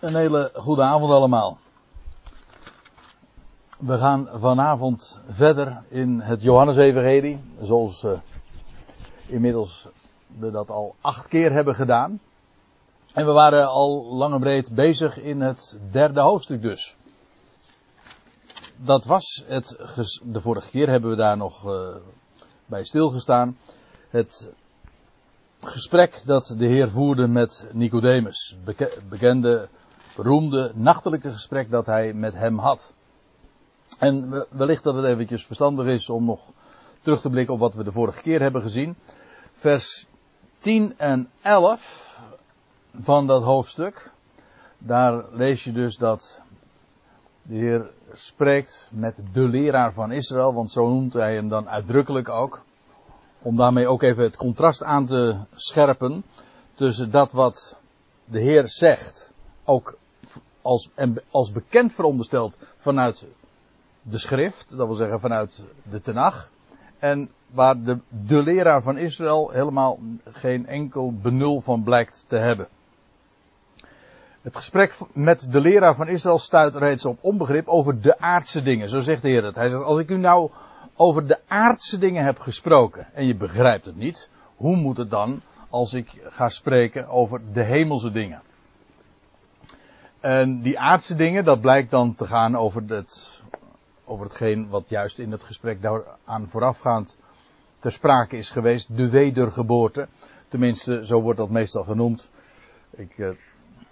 Een hele goede avond allemaal. We gaan vanavond verder in het Johannesevangelie, zoals uh, inmiddels we dat al acht keer hebben gedaan. En we waren al lang en breed bezig in het derde hoofdstuk dus. Dat was het, de vorige keer hebben we daar nog uh, bij stilgestaan. Het gesprek dat de Heer voerde met Nicodemus. Bekende, beroemde, nachtelijke gesprek dat hij met hem had. En wellicht dat het eventjes verstandig is om nog terug te blikken op wat we de vorige keer hebben gezien. Vers 10 en 11 van dat hoofdstuk. Daar lees je dus dat de Heer spreekt met de leraar van Israël, want zo noemt hij hem dan uitdrukkelijk ook om daarmee ook even het contrast aan te scherpen tussen dat wat de Heer zegt, ook als, als bekend verondersteld vanuit de schrift, dat wil zeggen vanuit de Tenach, en waar de, de leraar van Israël helemaal geen enkel benul van blijkt te hebben. Het gesprek met de leraar van Israël stuit reeds op onbegrip over de aardse dingen. Zo zegt de Heer het. Hij zegt, als ik u nou over de aardse dingen heb gesproken en je begrijpt het niet, hoe moet het dan als ik ga spreken over de hemelse dingen? En die aardse dingen, dat blijkt dan te gaan over, het, over hetgeen wat juist in het gesprek daaraan voorafgaand ter sprake is geweest, de wedergeboorte. Tenminste, zo wordt dat meestal genoemd. Ik, eh,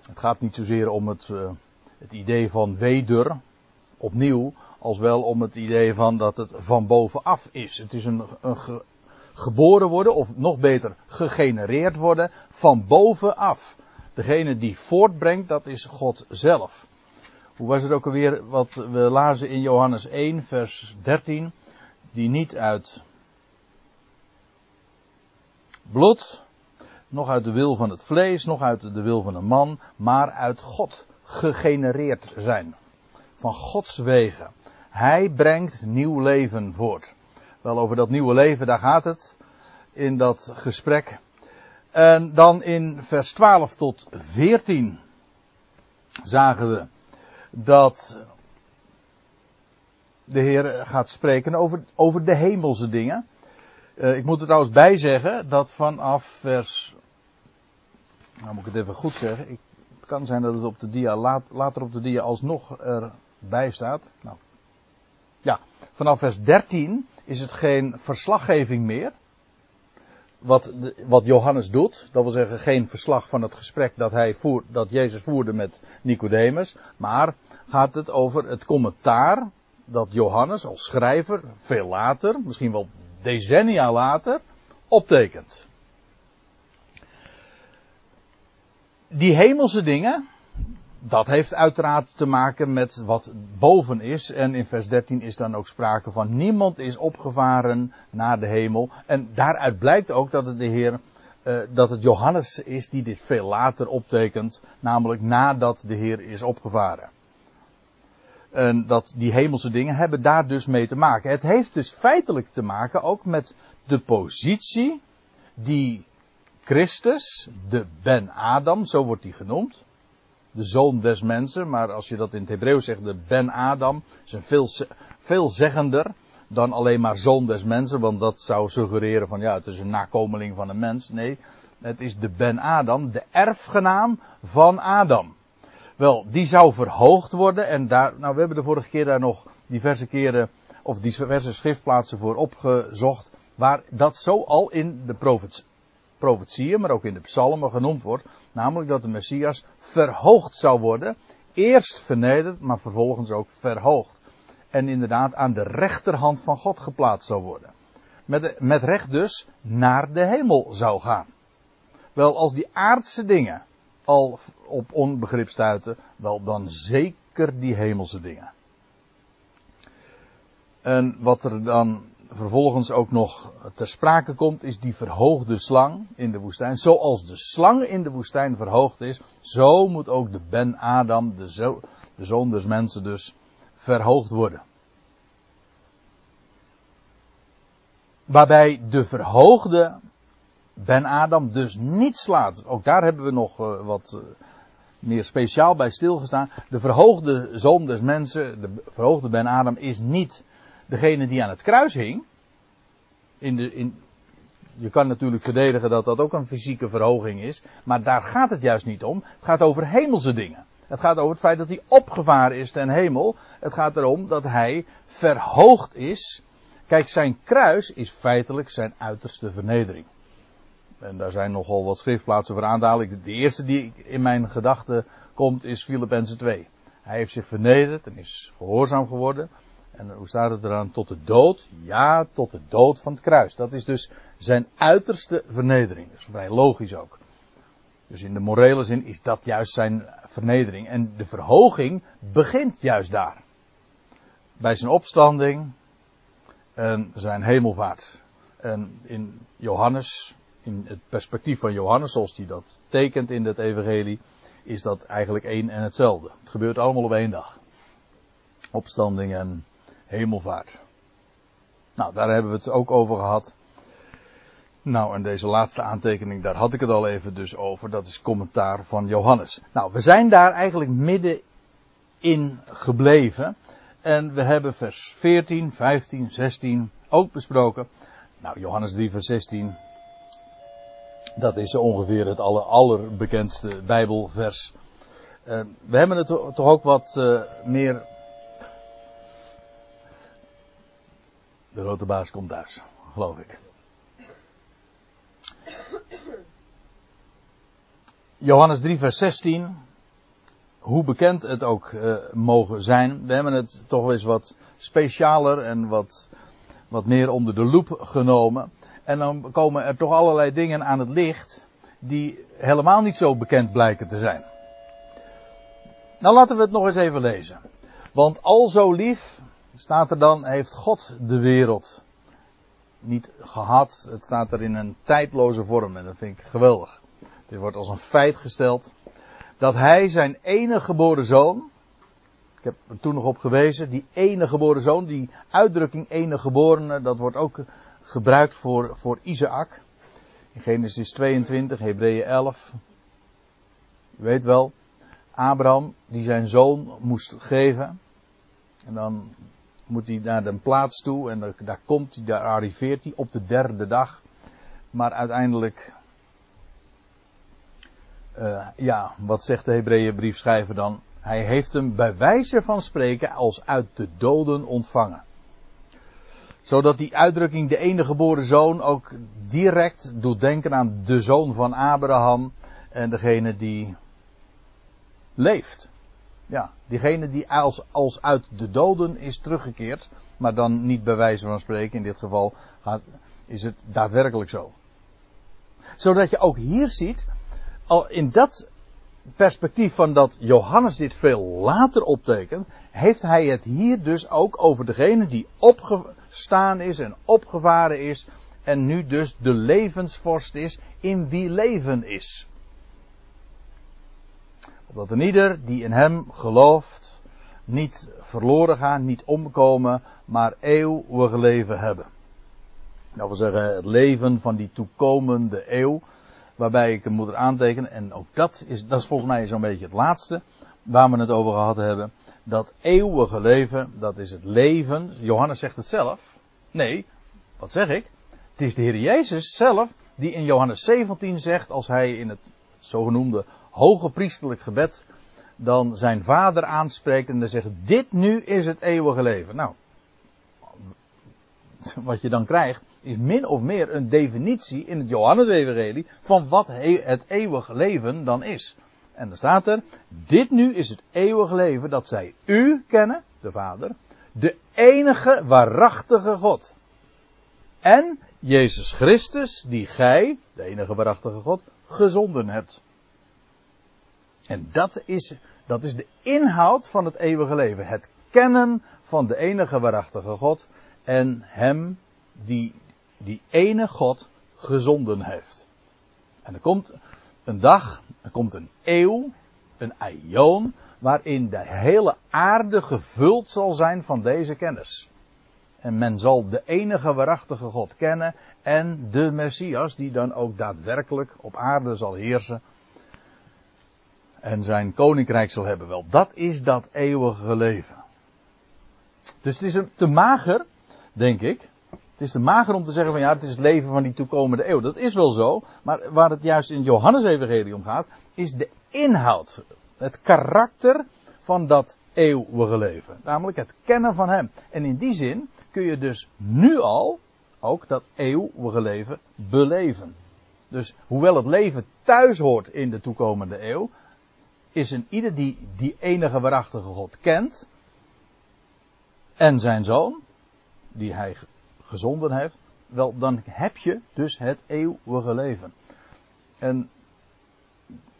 het gaat niet zozeer om het, uh, het idee van weder, opnieuw, als wel om het idee van dat het van bovenaf is. Het is een, een ge, geboren worden, of nog beter, gegenereerd worden van bovenaf. Degene die voortbrengt, dat is God zelf. Hoe was het ook alweer wat we lazen in Johannes 1, vers 13? Die niet uit bloed, nog uit de wil van het vlees, nog uit de wil van een man, maar uit God gegenereerd zijn. Van Gods wegen. Hij brengt nieuw leven voort. Wel, over dat nieuwe leven, daar gaat het in dat gesprek. En dan in vers 12 tot 14 zagen we dat de Heer gaat spreken over, over de hemelse dingen. Uh, ik moet er trouwens bij zeggen dat vanaf vers. Nou moet ik het even goed zeggen. Ik, het kan zijn dat het op de dia later op de dia alsnog erbij staat. Nou, ja, vanaf vers 13 is het geen verslaggeving meer. Wat, wat Johannes doet, dat wil zeggen geen verslag van het gesprek dat, hij voer, dat Jezus voerde met Nicodemus, maar gaat het over het commentaar dat Johannes als schrijver veel later, misschien wel decennia later, optekent. Die hemelse dingen, dat heeft uiteraard te maken met wat boven is. En in vers 13 is dan ook sprake van niemand is opgevaren naar de hemel. En daaruit blijkt ook dat het de Heer, uh, dat het Johannes is die dit veel later optekent. Namelijk nadat de Heer is opgevaren. En dat die hemelse dingen hebben daar dus mee te maken. Het heeft dus feitelijk te maken ook met de positie die Christus, de Ben Adam, zo wordt hij genoemd de zoon des mensen, maar als je dat in het Hebreeuws zegt, de Ben Adam, is een veel, veelzeggender dan alleen maar zoon des mensen, want dat zou suggereren van ja, het is een nakomeling van een mens. Nee, het is de Ben Adam, de erfgenaam van Adam. Wel, die zou verhoogd worden en daar, nou we hebben de vorige keer daar nog diverse keren, of diverse schriftplaatsen voor opgezocht, waar dat zo al in de profets, profetieën, maar ook in de psalmen genoemd wordt. Namelijk dat de Messias verhoogd zou worden. Eerst vernederd, maar vervolgens ook verhoogd. En inderdaad aan de rechterhand van God geplaatst zou worden. Met, met recht dus naar de hemel zou gaan. Wel, als die aardse dingen al op onbegrip stuiten, wel dan zeker die hemelse dingen. En wat er dan vervolgens ook nog ter sprake komt, is die verhoogde slang in de woestijn. Zoals de slang in de woestijn verhoogd is, zo moet ook de Ben Adam, de, zo, de zoon des mensen dus, verhoogd worden. Waarbij de verhoogde Ben Adam dus niet slaat. Ook daar hebben we nog uh, wat, uh, meer speciaal bij stilgestaan. De verhoogde zoon des mensen, de verhoogde Ben Adam, is niet degene die aan het kruis hing. In de, in, je kan natuurlijk verdedigen dat dat ook een fysieke verhoging is. Maar daar gaat het juist niet om. Het gaat over hemelse dingen. Het gaat over het feit dat hij opgevaren is ten hemel. Het gaat erom dat hij verhoogd is. Kijk, zijn kruis is feitelijk zijn uiterste vernedering. En daar zijn nogal wat schriftplaatsen voor aan De eerste die in mijn gedachten komt is Filippenzen 2. Hij heeft zich vernederd en is gehoorzaam geworden. En hoe staat het eraan? Tot de dood? Ja, tot de dood van het kruis. Dat is dus zijn uiterste vernedering. Dat is vrij logisch ook. Dus in de morele zin is dat juist zijn vernedering. En de verhoging begint juist daar. Bij zijn opstanding en zijn hemelvaart. En in Johannes, in het perspectief van Johannes, zoals hij dat tekent in het evangelie, is dat eigenlijk één en hetzelfde. Het gebeurt allemaal op één dag. Opstanding en hemelvaart. Nou, daar hebben we het ook over gehad. Nou, en deze laatste aantekening, daar had ik het al even dus over. Dat is commentaar van Johannes. Nou, we zijn daar eigenlijk midden in gebleven. En we hebben vers 14, 15, 16 ook besproken. Nou, Johannes 3, vers 16. Dat is ongeveer het aller, allerbekendste Bijbelvers. Uh, we hebben het toch ook wat uh, meer. De rode baas komt thuis, geloof ik. Johannes 3, vers 16. Hoe bekend het ook uh, mogen zijn. We hebben het toch eens wat specialer en wat, wat meer onder de loep genomen. En dan komen er toch allerlei dingen aan het licht. die helemaal niet zo bekend blijken te zijn. Nou laten we het nog eens even lezen. Want al zo lief, staat er dan, heeft God de wereld niet gehad. Het staat er in een tijdloze vorm en dat vind ik geweldig. Dit wordt als een feit gesteld. Dat hij zijn enige geboren zoon. Ik heb er toen nog op gewezen. Die enige geboren zoon. Die uitdrukking enige geborene. Dat wordt ook gebruikt voor, voor Isaac. In Genesis 22, Hebreeën 11. U weet wel. Abraham die zijn zoon moest geven. En dan moet hij naar de plaats toe. En daar komt hij, daar arriveert hij op de derde dag. Maar uiteindelijk uh, ja, wat zegt de Hebreeënbriefschrijver dan? Hij heeft hem bij wijze van spreken als uit de doden ontvangen. Zodat die uitdrukking de enige geboren zoon ook direct doet denken aan de zoon van Abraham en degene die leeft. Ja, diegene die als, als uit de doden is teruggekeerd, maar dan niet bij wijze van spreken, in dit geval gaat, is het daadwerkelijk zo. Zodat je ook hier ziet al in dat perspectief van dat Johannes dit veel later optekent, heeft hij het hier dus ook over degene die opgestaan is en opgevaren is en nu dus de levensvorst is in wie leven is. Opdat een ieder die in hem gelooft niet verloren gaan, niet omkomen, maar eeuwig leven hebben. Dat wil zeggen het leven van die toekomende eeuw waarbij ik hem moet aantekenen. En ook dat is, dat is volgens mij zo'n beetje het laatste waar we het over gehad hebben. Dat eeuwige leven, dat is het leven. Johannes zegt het zelf. Nee, wat zeg ik? Het is de Heer Jezus zelf die in Johannes 17 zegt, als hij in het zogenoemde hoge priesterlijk gebed dan zijn vader aanspreekt en dan zegt, dit nu is het eeuwige leven. Nou, wat je dan krijgt, is min of meer een definitie in het Johannes-evangelie van wat het eeuwige leven dan is. En dan staat er, dit nu is het eeuwige leven dat zij u kennen, de Vader, de enige waarachtige God. En Jezus Christus, die gij, de enige waarachtige God, gezonden hebt. En dat is, dat is de inhoud van het eeuwige leven. Het kennen van de enige waarachtige God en hem die die ene God gezonden heeft. En er komt een dag, er komt een eeuw, een aion, waarin de hele aarde gevuld zal zijn van deze kennis. En men zal de enige waarachtige God kennen en de Messias die dan ook daadwerkelijk op aarde zal heersen. En zijn koninkrijk zal hebben. Wel, dat is dat eeuwige leven. Dus het is te mager, denk ik. Het is te mager om te zeggen van ja, het is het leven van die toekomende eeuw. Dat is wel zo, maar waar het juist in Johannes Evangelie om gaat, is de inhoud. Het karakter van dat eeuwige leven. Namelijk het kennen van hem. En in die zin kun je dus nu al ook dat eeuwige leven beleven. Dus hoewel het leven thuis hoort in de toekomende eeuw, is een ieder die die enige waarachtige God kent en zijn zoon, die hij gezonden heeft, wel dan heb je dus het eeuwige leven. En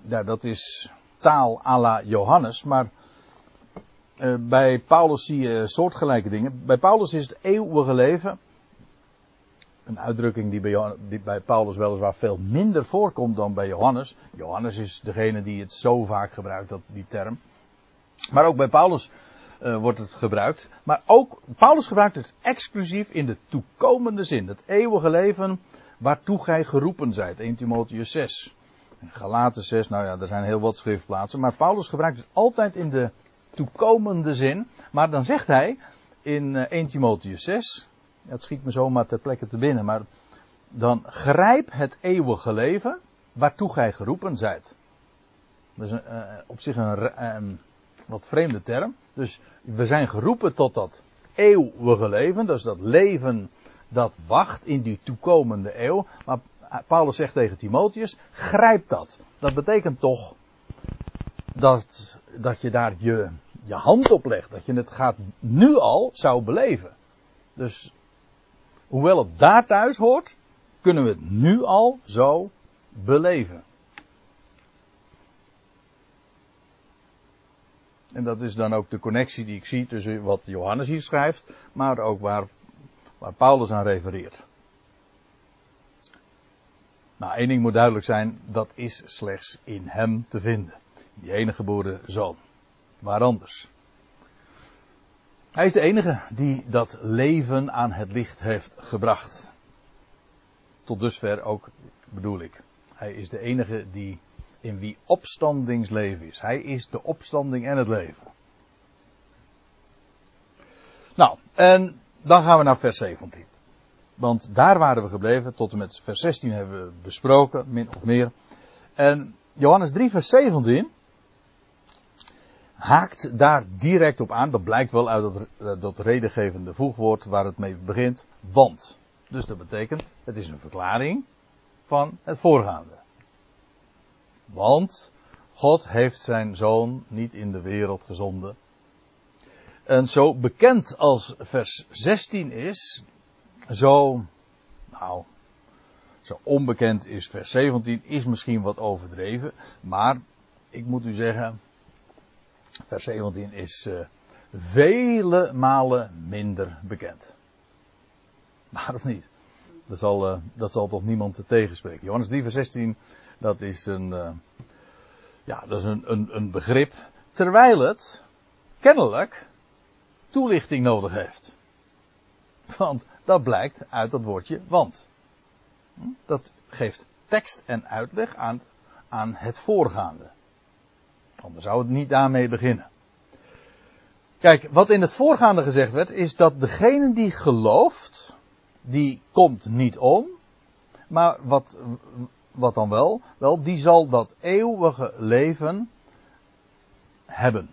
ja, dat is taal à la Johannes, maar uh, bij Paulus zie je soortgelijke dingen. Bij Paulus is het eeuwige leven een uitdrukking die bij, bij, Paulus weliswaar veel minder voorkomt dan bij Johannes. Johannes is degene die het zo vaak gebruikt, dat, die term. Maar ook bij Paulus uh, wordt het gebruikt. Maar ook, Paulus gebruikt het exclusief in de toekomende zin. Het eeuwige leven waartoe gij geroepen zijt. 1 Timotheus 6. Galaten 6, nou ja, er zijn heel wat schriftplaatsen. Maar Paulus gebruikt het altijd in de toekomende zin. Maar dan zegt hij in 1 eh, Timotheus 6, het schiet me zomaar ter plekke te binnen, maar dan grijp het eeuwige leven waartoe gij geroepen zijt. Dat is een, uh, op zich een, wat vreemde term. Dus we zijn geroepen tot dat eeuwige leven, dus dat leven dat wacht in die toekomende eeuw. Maar Paulus zegt tegen Timotheus, grijp dat. Dat betekent toch dat, dat je daar je, je hand op legt, dat je het gaat nu al zou beleven. Dus hoewel het daar thuis hoort, kunnen we het nu al zo beleven. En dat is dan ook de connectie die ik zie tussen wat Johannes hier schrijft, maar ook waar, waar Paulus aan refereert. Nou, één ding moet duidelijk zijn, dat is slechts in hem te vinden. Die enige geboren zoon. Waar anders? Hij is de enige die dat leven aan het licht heeft gebracht. Tot dusver ook bedoel ik. Hij is de enige die in wie opstandingsleven is. Hij is de opstanding en het leven. Nou, en dan gaan we naar vers 17. Want daar waren we gebleven. Tot en met vers 16 hebben we besproken, min of meer. En Johannes 3, vers 17 haakt daar direct op aan. Dat blijkt wel uit dat, eh, dat redengevende voegwoord waar het mee begint. Want. Dus dat betekent, het is een verklaring van het voorgaande. Want God heeft zijn zoon niet in de wereld gezonden. En zo bekend als vers 16 is, zo, nou, zo onbekend is vers 17, is misschien wat overdreven. Maar ik moet u zeggen, vers 17 is uh, vele malen minder bekend. Maar of niet? Dat zal, uh, dat zal toch niemand tegenspreken. Johannes 3 vers 16, dat is een, uh, ja, dat is een, een, een begrip. Terwijl het kennelijk toelichting nodig heeft. Want dat blijkt uit dat woordje want. Hm? Dat geeft tekst en uitleg aan, aan het voorgaande. Anders zou het niet daarmee beginnen. Kijk, wat in het voorgaande gezegd werd, is dat degene die gelooft, die komt niet om. Maar wat, wat dan wel? Wel, die zal dat eeuwige leven hebben.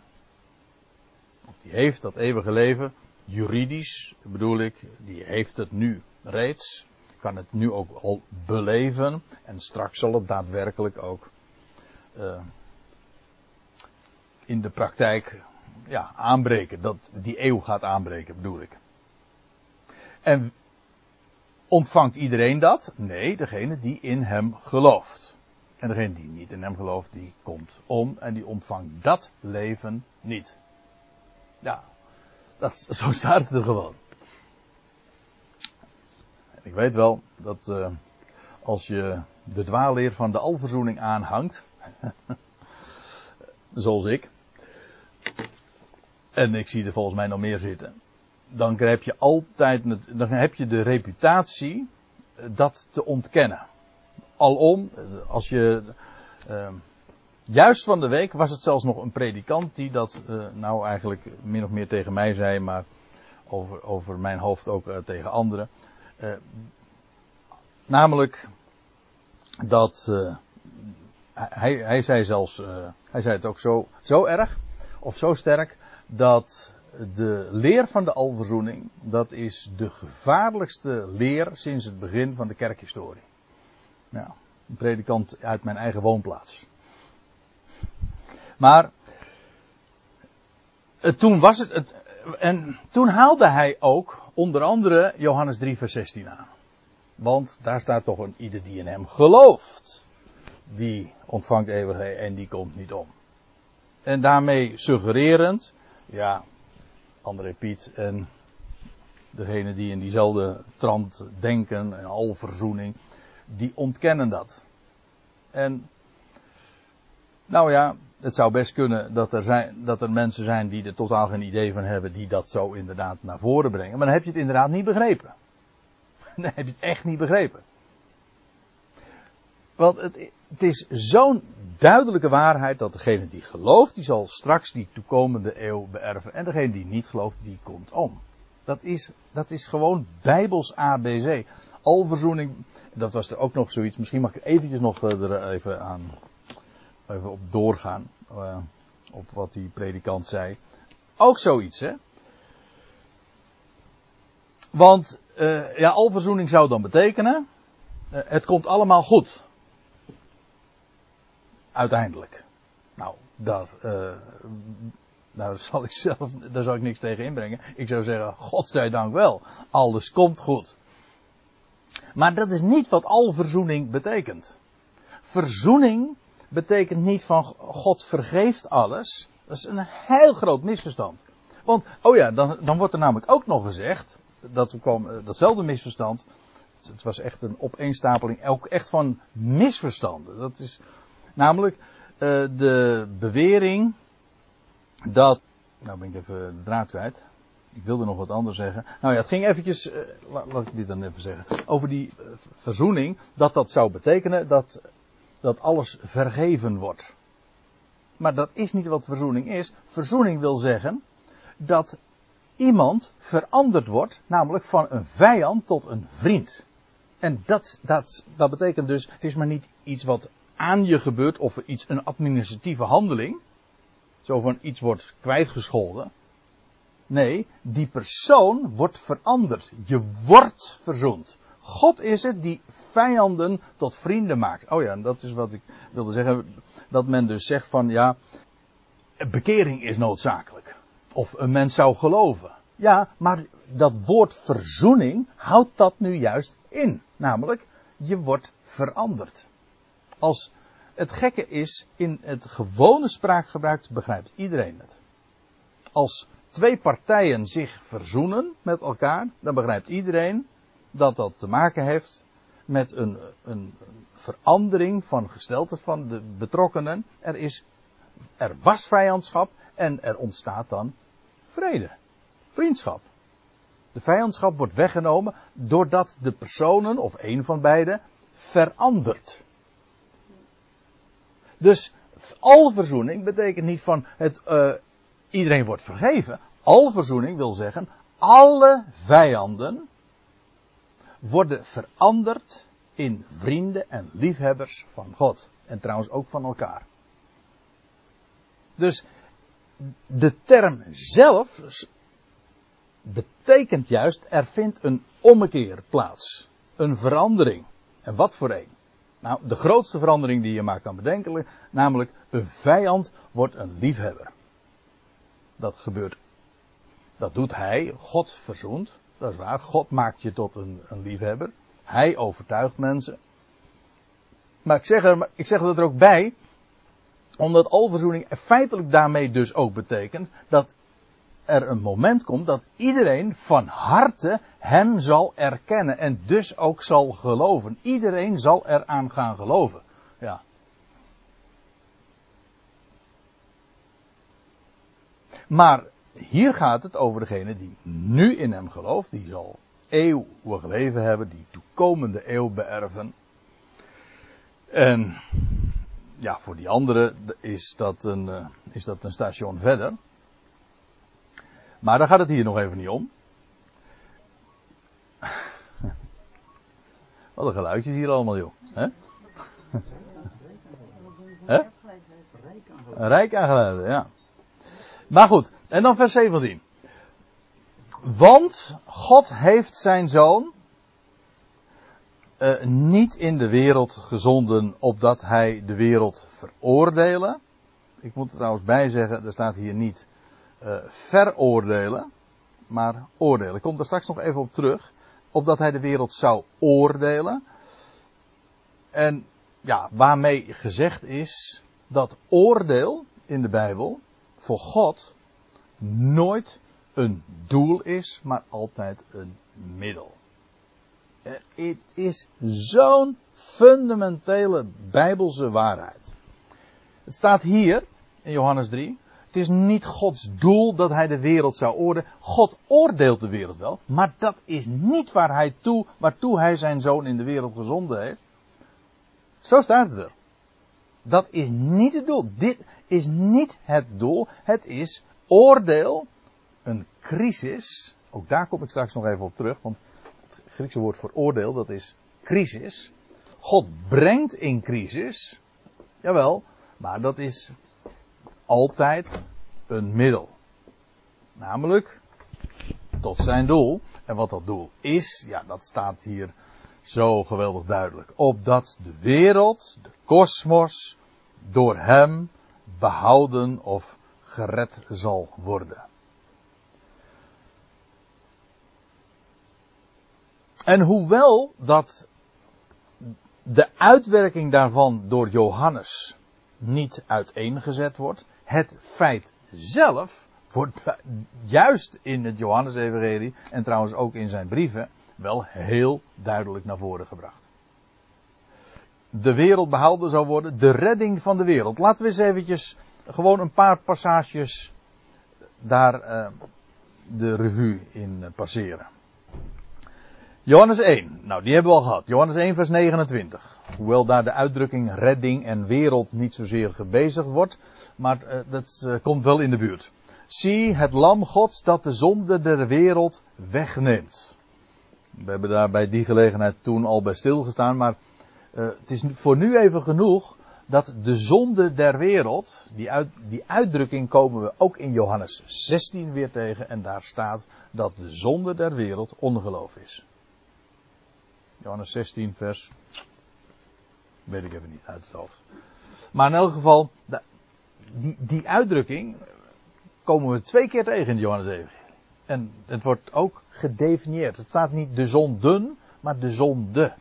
Of die heeft dat eeuwige leven, juridisch bedoel ik, die heeft het nu reeds. Kan het nu ook al beleven. En straks zal het daadwerkelijk ook uh, in de praktijk ja, aanbreken. Dat die eeuw gaat aanbreken, bedoel ik. En ontvangt iedereen dat? Nee, degene die in hem gelooft. En degene die niet in hem gelooft, die komt om en die ontvangt dat leven niet. Ja, dat, zo staat het er gewoon. Ik weet wel dat uh, als je de dwaalleer van de alverzoening aanhangt, zoals ik, en ik zie er volgens mij nog meer zitten, dan heb je altijd, dan heb je de reputatie dat te ontkennen. Alom, als je, uh, juist van de week was het zelfs nog een predikant die dat uh, nou eigenlijk min of meer tegen mij zei, maar over, over mijn hoofd ook tegen anderen. Namelijk dat hij, hij zei zelfs, hij zei het ook zo, zo erg of zo sterk dat de leer van de alverzoening, dat is de gevaarlijkste leer sinds het begin van de kerkhistorie. Nou, een predikant uit mijn eigen woonplaats. Maar toen was het, het, en toen haalde hij ook onder andere Johannes 3 vers 16 aan. Want daar staat toch een ieder die in hem gelooft, die ontvangt eeuwigheid en die komt niet om. En daarmee suggererend, ja, André Piet en degene die in diezelfde trant denken en al verzoening, die ontkennen dat. En nou ja, het zou best kunnen dat er, zijn, dat er mensen zijn die er totaal geen idee van hebben, die dat zo inderdaad naar voren brengen. Maar dan heb je het inderdaad niet begrepen. Dan heb je het echt niet begrepen. Want het, het is zo'n duidelijke waarheid dat degene die gelooft, die zal straks die toekomende eeuw beërven. En degene die niet gelooft, die komt om. Dat is, dat is gewoon Bijbels ABC. Alverzoening, dat was er ook nog zoiets. Misschien mag ik eventjes nog eh, er even aan even op doorgaan. Uh, op wat die predikant zei. Ook zoiets, hè? Want, uh, ja, alverzoening zou dan betekenen. Het komt allemaal goed. Uiteindelijk. Nou, daar, daar zal ik zelf, daar zal ik niks tegen inbrengen. Ik zou zeggen, God zij dank wel. Alles komt goed. Maar dat is niet wat alverzoening betekent. Verzoening betekent niet van God vergeeft alles. Dat is een heel groot misverstand. Want, oh ja, dan, dan wordt er namelijk ook nog gezegd, dat kwam, eh, datzelfde misverstand, het was echt een opeenstapeling, ook echt van misverstanden. Dat is namelijk uh, de bewering dat, nou ben ik even de draad kwijt. Ik wilde nog wat anders zeggen. Nou ja, het ging eventjes, uh, laat, ik dit dan even zeggen, over die uh, verzoening, dat dat zou betekenen dat dat alles vergeven wordt. Maar dat is niet wat verzoening is. Verzoening wil zeggen dat iemand veranderd wordt, namelijk van een vijand tot een vriend. En dat, dat, dat betekent dus, het is maar niet iets wat aan je gebeurt of iets, een administratieve handeling. Zo van iets wordt kwijtgescholden. Nee, die persoon wordt veranderd. Je wordt verzoend. God is het die vijanden tot vrienden maakt. Oh ja, dat is wat ik wilde zeggen. Dat men dus zegt van ja, bekering is noodzakelijk. Of een mens zou geloven. Ja, maar dat woord verzoening houdt dat nu juist in. Namelijk, je wordt veranderd. Als het gekke is, in het gewone spraakgebruik begrijpt iedereen het. Als twee partijen zich verzoenen met elkaar, dan begrijpt iedereen dat dat te maken heeft met een, een verandering van gestelte van de betrokkenen. Er is, er was vijandschap en er ontstaat dan vrede, vriendschap. De vijandschap wordt weggenomen doordat de personen, of een van beiden, verandert. Dus alverzoening betekent niet van het, uh, iedereen wordt vergeven. Alverzoening wil zeggen, alle vijanden worden veranderd in vrienden en liefhebbers van God. En trouwens ook van elkaar. Dus de term zelf betekent juist er vindt een ommekeer plaats. Een verandering. En wat voor een? Nou, de grootste verandering die je maar kan bedenken, namelijk een vijand wordt een liefhebber. Dat gebeurt. Dat doet hij, God verzoent. Dat is waar. God maakt je tot een, een liefhebber. Hij overtuigt mensen. Maar ik zeg, er, ik zeg dat er ook bij, omdat alverzoening feitelijk daarmee dus ook betekent dat er een moment komt dat iedereen van harte hem zal erkennen en dus ook zal geloven. Iedereen zal eraan gaan geloven. Ja. Maar hier gaat het over degene die nu in hem gelooft, die zal eeuwig leven hebben, die toekomende eeuw beërven. En ja, voor die anderen is dat, een, uh, is dat een station verder. Maar daar gaat het hier nog even niet om. Wat een geluidjes hier allemaal, joh. Hè? Hè? Rijk aan geluiden, ja. Maar goed, en dan vers 17. Want God heeft zijn zoon uh, niet in de wereld gezonden opdat hij de wereld veroordelen. Ik moet er trouwens bij zeggen, er staat hier niet uh, veroordelen, maar oordelen. Ik kom daar straks nog even op terug. Opdat hij de wereld zou oordelen. En ja, waarmee gezegd is dat oordeel in de Bijbel voor God nooit een doel is, maar altijd een middel. Eh, het is zo'n fundamentele bijbelse waarheid. Het staat hier in Johannes 3. Het is niet Gods doel dat hij de wereld zou oordelen. God oordeelt de wereld wel, maar dat is niet waar hij toe, waartoe hij zijn zoon in de wereld gezonden heeft. Zo staat het er. Dat is niet het doel. Dit is niet het doel. Het is oordeel, een crisis. Ook daar kom ik straks nog even op terug, want het Griekse woord voor oordeel, dat is crisis. God brengt in crisis. Jawel, maar dat is altijd een middel. Namelijk tot zijn doel. En wat dat doel is, ja, dat staat hier zo geweldig duidelijk. Opdat de wereld, de kosmos, door hem behouden of gered zal worden. En hoewel dat de uitwerking daarvan door Johannes niet uiteengezet wordt, het feit zelf wordt juist in het Johannes-evangelie en trouwens ook in zijn brieven wel heel duidelijk naar voren gebracht. De wereld behouden zou worden, de redding van de wereld. Laten we eens eventjes gewoon een paar passages daar uh, de revue in passeren. Johannes 1, nou die hebben we al gehad. Johannes 1 vers 29. Hoewel daar de uitdrukking redding en wereld niet zozeer gebezigd wordt, maar uh, dat uh, komt wel in de buurt. Zie het lam gods dat de zonde der wereld wegneemt. We hebben daar bij die gelegenheid toen al bij stilgestaan, maar uh, het is voor nu even genoeg dat de zonde der wereld, die, uit, die uitdrukking komen we ook in Johannes 16 weer tegen en daar staat dat de zonde der wereld ongeloof is. Johannes 16 vers, weet ik even niet uit het hoofd. Maar in elk geval, die, die uitdrukking komen we twee keer tegen in Johannes 7. En het wordt ook gedefinieerd. Het staat niet de zonden, maar de zonde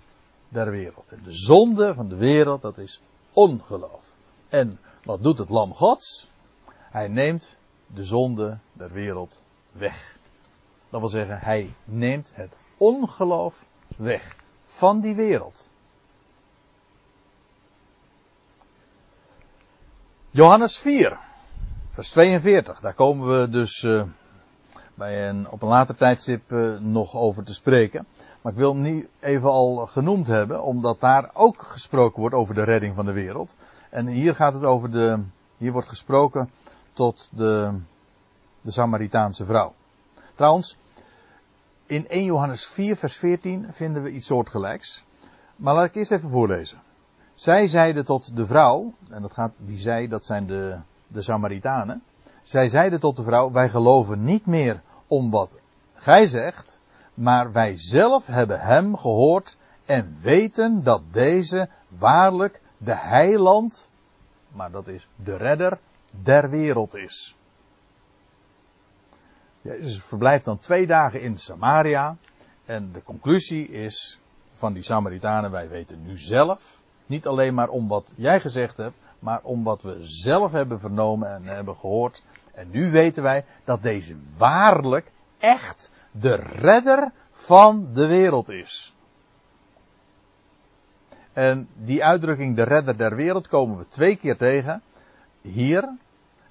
der wereld. En de zonde van de wereld, dat is ongeloof. En wat doet het lam gods? Hij neemt de zonde der wereld weg. Dat wil zeggen, hij neemt het ongeloof weg van die wereld. Johannes 4, vers 42. Daar komen we dus uh, bij een, op een later tijdstip uh, nog over te spreken. Maar ik wil hem niet even al genoemd hebben, omdat daar ook gesproken wordt over de redding van de wereld. En hier gaat het over de, hier wordt gesproken tot de, de Samaritaanse vrouw. Trouwens, in 1 Johannes 4 vers 14 vinden we iets soortgelijks. Maar laat ik eerst even voorlezen. Zij zeiden tot de vrouw, en dat gaat, die zij, dat zijn de, de Samaritanen. Zij zeiden tot de vrouw, wij geloven niet meer om wat gij zegt, maar wij zelf hebben hem gehoord en weten dat deze waarlijk de heiland, maar dat is de redder der wereld is. Jezus verblijft dan twee dagen in Samaria en de conclusie is van die Samaritanen, wij weten nu zelf, niet alleen maar om wat jij gezegd hebt, maar om wat we zelf hebben vernomen en hebben gehoord. En nu weten wij dat deze waarlijk echt de redder van de wereld is. En die uitdrukking de redder der wereld komen we twee keer tegen. Hier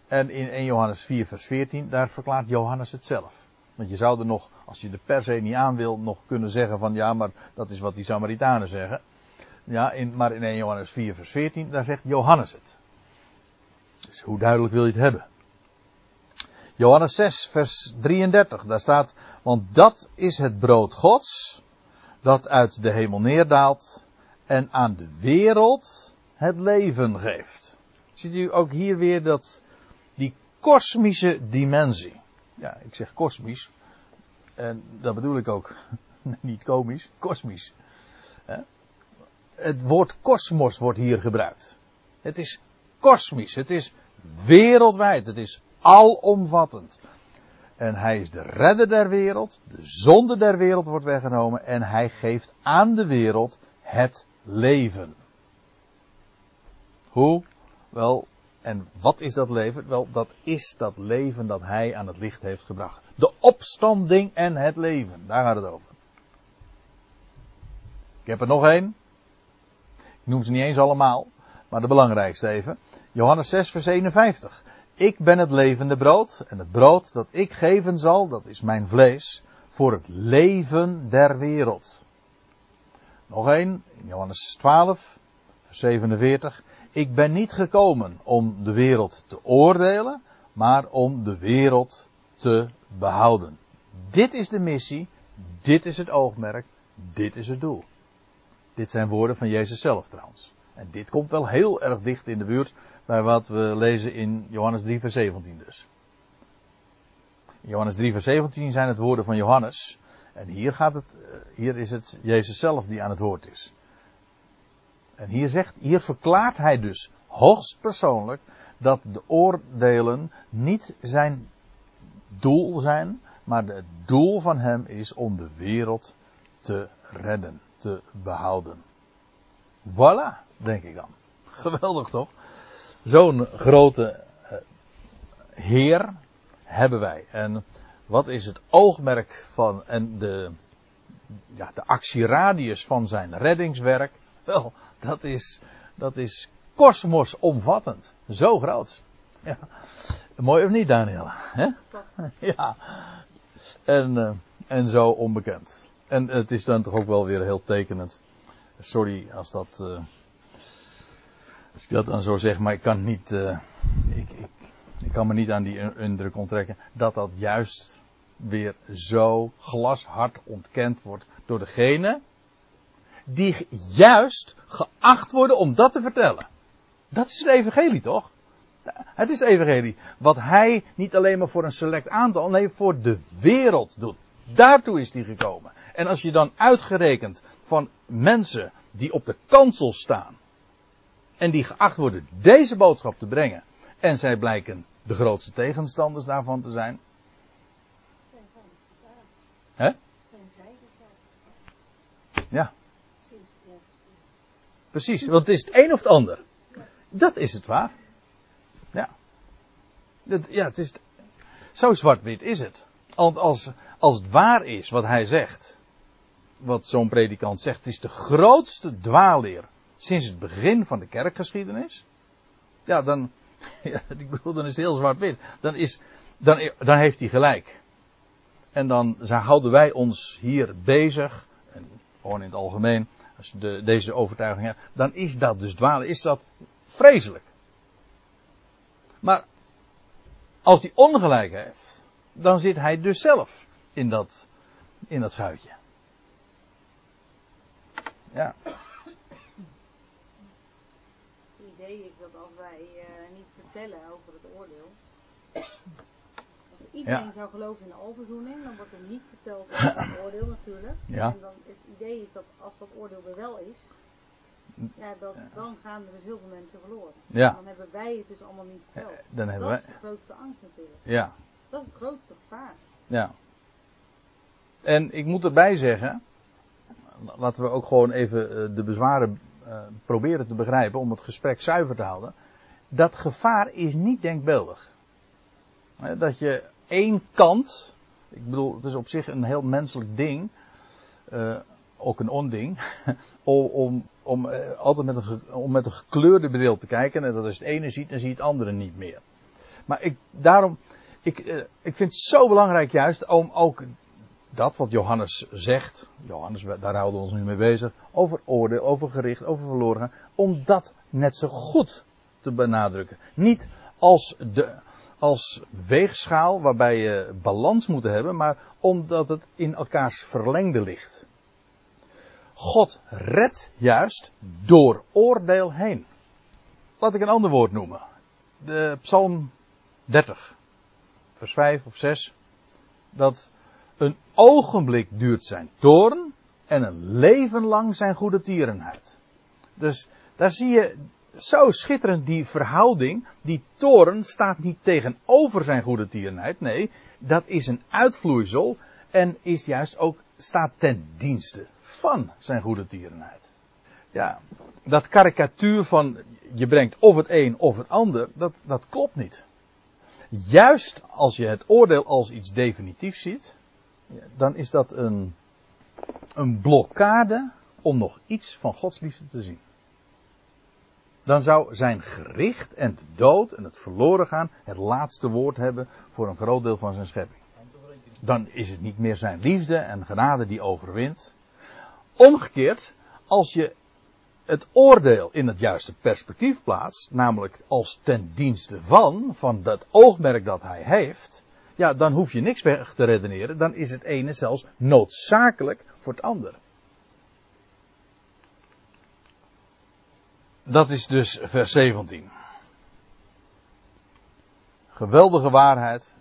en in 1 Johannes 4 vers 14, daar verklaart Johannes het zelf. Want je zou er nog, als je de per se niet aan wil, nog kunnen zeggen van ja, maar dat is wat die Samaritanen zeggen. Ja, in, maar in 1 Johannes 4 vers 14, daar zegt Johannes het. Dus hoe duidelijk wil je het hebben? Johannes 6 vers 33, daar staat, want dat is het brood gods, dat uit de hemel neerdaalt en aan de wereld het leven geeft. Ziet u ook hier weer dat, kosmische dimensie. Ja, ik zeg kosmisch. En dat bedoel ik ook. Niet komisch, kosmisch. Het woord kosmos wordt hier gebruikt. Het is kosmisch, het is wereldwijd, het is alomvattend. En hij is de redder der wereld, de zonde der wereld wordt weggenomen en hij geeft aan de wereld het leven. Hoe? Wel, en wat is dat leven? Wel, dat is dat leven dat hij aan het licht heeft gebracht. De opstanding en het leven. Daar gaat het over. Ik heb er nog één. Ik noem ze niet eens allemaal, maar de belangrijkste even. Johannes 6, vers 51. Ik ben het levende brood en het brood dat ik geven zal, dat is mijn vlees, voor het leven der wereld. Nog één, in Johannes 12, vers 47. Ik ben niet gekomen om de wereld te oordelen, maar om de wereld te behouden. Dit is de missie, dit is het oogmerk, dit is het doel. Dit zijn woorden van Jezus zelf trouwens. En dit komt wel heel erg dicht in de buurt bij wat we lezen in Johannes 3 vers 17 dus. In Johannes 3 vers 17 zijn het woorden van Johannes. En hier gaat het, eh, hier is het Jezus zelf die aan het woord is. En hier zegt, hier verklaart hij dus hoogst persoonlijk dat de oordelen niet zijn doel zijn, maar het doel van hem is om de wereld te redden, te behouden. Voilà, denk ik dan. Geweldig toch? Zo'n grote eh, Heer hebben wij. En wat is het oogmerk van en de, ja, de actieradius van zijn reddingswerk? Wel, dat is, dat is kosmosomvattend. Zo groot. Ja. Mooi of niet, Daniel? Ja. En, uh, en zo onbekend. En het is dan toch ook wel weer heel tekenend. Sorry als dat. Uh, als ik dat dan zo zeg, maar ik kan niet. Uh, ik, ik, ik kan me niet aan die indruk onttrekken. Dat dat juist weer zo glashard ontkend wordt door degene die juist geacht worden om dat te vertellen. Dat is het evangelie toch? Het is het evangelie. Wat hij niet alleen maar voor een select aantal, nee voor de wereld doet. Daartoe is hij gekomen. En als je dan uitgerekend van mensen die op de kansel staan. En die geacht worden deze boodschap te brengen. En zij blijken de grootste tegenstanders daarvan te zijn. Hè? Ja. Precies, want het is het een of het ander. Dat is het waar. Ja. Dat, ja, het is. Zo zwart-wit is het. Want als, als het waar is wat hij zegt. Wat zo'n predikant zegt. Is de grootste dwaalleer. Sinds het begin van de kerkgeschiedenis. Ja, dan. Ja, ik bedoel, dan is het heel zwart-wit. Dan, is, dan, dan heeft hij gelijk. En dan houden wij ons hier bezig. En gewoon in het algemeen als je de, deze overtuiging hebt, dan is dat dus dwalen, is dat vreselijk. Maar als hij ongelijk heeft, dan zit hij dus zelf in dat, in dat schuitje. Ja. Het idee is dat als wij uh, niet vertellen over het oordeel, iedereen zou geloven in de overzoening, dan wordt er niet verteld over het oordeel natuurlijk. Ja. En dan het idee is dat als dat oordeel er wel is, ja, dat, dan gaan er dus heel veel mensen verloren. Ja. Dan hebben wij het dus allemaal niet verteld. Dan hebben dat wij... is de grootste angst natuurlijk. Ja. Dat is het grootste gevaar. Ja. En ik moet erbij zeggen, laten we ook gewoon even eh, de bezwaren uh, proberen te begrijpen om het gesprek zuiver te houden. Dat gevaar is niet denkbeeldig. Dat je één kant. Ik bedoel, het is op zich een heel menselijk ding. Uh, ook een onding. om om uh, altijd met een, om met een gekleurde bril te kijken. En dat je het ene ziet, dan zie je het andere niet meer. Maar ik, daarom, ik, uh, ik vind het zo belangrijk juist om ook dat wat Johannes zegt, Johannes, daar houden we ons nu mee bezig, over oordeel, over gericht, over verloren gaan, om dat net zo goed te benadrukken. Niet als, de, als weegschaal waarbij je balans moet hebben, maar omdat het in elkaars verlengde ligt. God redt juist door oordeel heen. Laat ik een ander woord noemen. De Psalm 30, vers 5 of 6. Dat een ogenblik duurt zijn toorn en een leven lang zijn goede tierenheid. Dus daar zie je zo schitterend die verhouding. Die toorn staat niet tegenover zijn goede tierenheid. Nee, dat is een uitvloeisel en is juist ook, staat ten dienste van zijn goede tierenheid. Ja, dat karikatuur van je brengt of het een of het ander, dat, dat klopt niet. Juist als je het oordeel als iets definitiefs ziet, dan is dat een, een blokkade om nog iets van Gods liefde te zien. Dan zou zijn gericht en de dood en het verloren gaan het laatste woord hebben voor een groot deel van zijn schepping. Dan is het niet meer zijn liefde en genade die overwint. Omgekeerd, als je het oordeel in het juiste perspectief plaatst, namelijk als ten dienste van, van dat oogmerk dat hij heeft, ja, dan hoef je niks weg te redeneren. Dan is het ene zelfs noodzakelijk voor het ander. Dat is dus vers 17. Geweldige waarheid.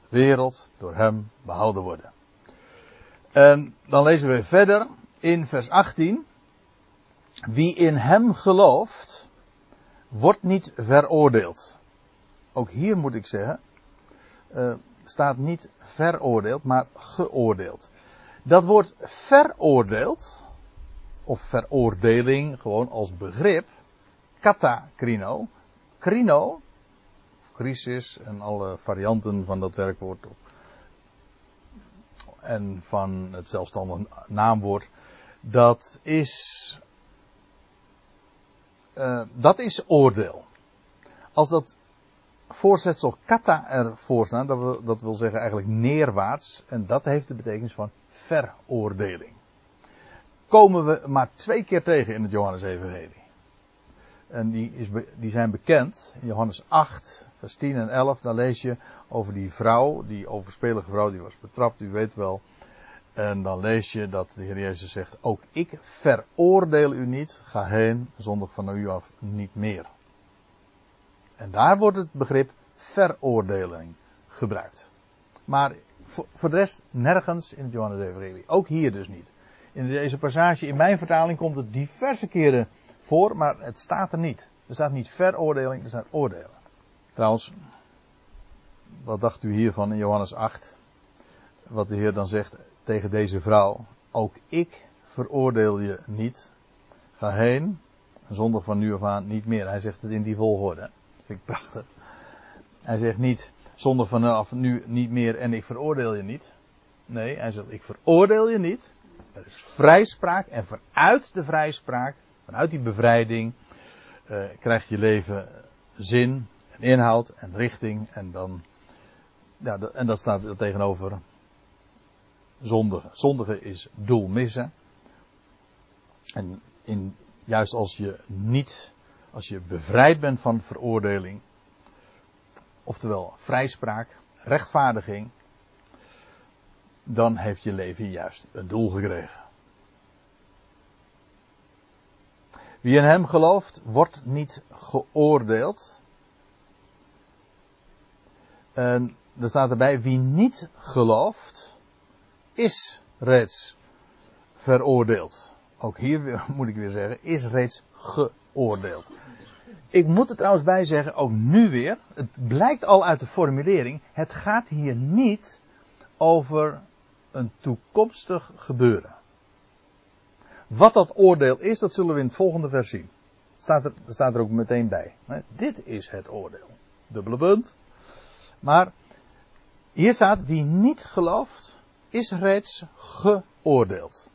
De wereld door hem behouden worden. En dan lezen we verder in vers 18. Wie in hem gelooft, wordt niet veroordeeld. Ook hier moet ik zeggen, uh, staat niet veroordeeld, maar geoordeeld. Dat woord veroordeeld, of veroordeling gewoon als begrip, kata krino, crisis en alle varianten van dat werkwoord, en van het zelfstandig naamwoord, dat is, uh, dat is oordeel. Als dat voorzetsel kata ervoor staan, dat wil, dat wil zeggen eigenlijk neerwaarts. En dat heeft de betekenis van veroordeling. Komen we maar twee keer tegen in het Johannes Evangelie. En die, is, die zijn bekend. In Johannes 8, vers 10 en 11, daar lees je over die vrouw, die overspelige vrouw, die was betrapt, u weet wel. En dan lees je dat de Heer Jezus zegt, ook ik veroordeel u niet, ga heen, zondag van u af niet meer. En daar wordt het begrip veroordeling gebruikt. Maar voor de rest nergens in het Johannes Evangelie. Ook hier dus niet. In deze passage, in mijn vertaling komt het diverse keren voor, maar het staat er niet. Er staat niet veroordeling, er staat oordelen. Trouwens, wat dacht u hiervan in Johannes 8? Wat de Heer dan zegt tegen deze vrouw. Ook ik veroordeel je niet. Ga heen, zonder van nu af aan niet meer. Hij zegt het in die volgorde. Vind ik prachtig. Hij zegt niet, zonder vanaf nu niet meer en ik veroordeel je niet. Nee, hij zegt, ik veroordeel je niet. Er is vrijspraak en vanuit de vrijspraak, vanuit die bevrijding, uh, krijgt je leven zin en inhoud en richting. En dan, ja, en dat staat er tegenover zondigen. Zondigen is doel missen. En in, juist als je niet als je bevrijd bent van veroordeling, oftewel vrijspraak, rechtvaardiging, dan heeft je leven juist een doel gekregen. Wie in hem gelooft, wordt niet geoordeeld. En er staat erbij, wie niet gelooft, is reeds veroordeeld. Ook hier moet ik weer zeggen, is reeds geoordeeld. Ik moet er trouwens bij zeggen, ook nu weer, het blijkt al uit de formulering, het gaat hier niet over een toekomstig gebeuren. Wat dat oordeel is, dat zullen we in het volgende vers zien. Staat er, staat er ook meteen bij. Dit is het oordeel. Dubbele punt. Maar hier staat, wie niet gelooft, is reeds geoordeeld.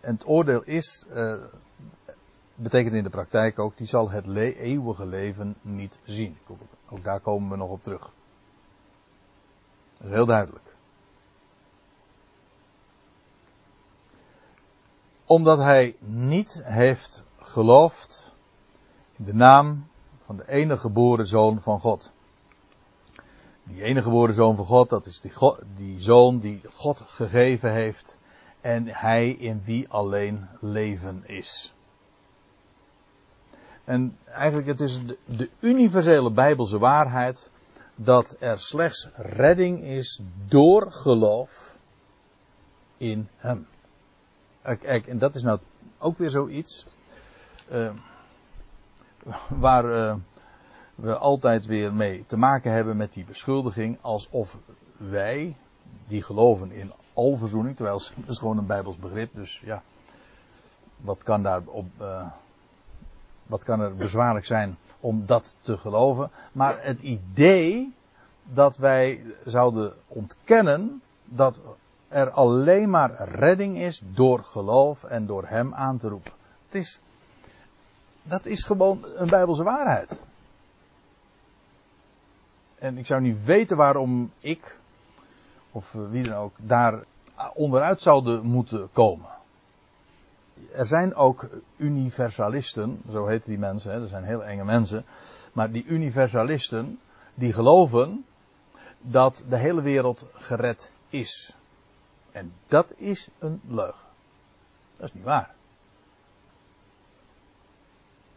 En het oordeel is, uh, betekent in de praktijk ook, die zal het eeuwige leven niet zien. Ook daar komen we nog op terug. Dat is heel duidelijk. Omdat hij niet heeft geloofd in de naam van de enige geboren zoon van God. Die enige geboren zoon van God, dat is die, die zoon die God gegeven heeft en hij in wie alleen leven is. En eigenlijk het is de, de universele bijbelse waarheid dat er slechts redding is door geloof in hem. Kijk, en dat is nou ook weer zoiets uh, waar uh, we altijd weer mee te maken hebben met die beschuldiging alsof wij, die geloven in alverzoening, terwijl het is gewoon een bijbels begrip, dus ja, wat kan daar op, wat kan er bezwaarlijk zijn om dat te geloven? Maar het idee dat wij zouden ontkennen dat er alleen maar redding is door geloof en door Hem aan te roepen. Het is, dat is gewoon een Bijbelse waarheid. En ik zou niet weten waarom ik, of wie dan ook, daar onderuit zouden moeten komen er zijn ook universalisten, zo heten die mensen, hè, dat zijn heel enge mensen. Maar die universalisten, die geloven dat de hele wereld gered is. En dat is een leugen. Dat is niet waar.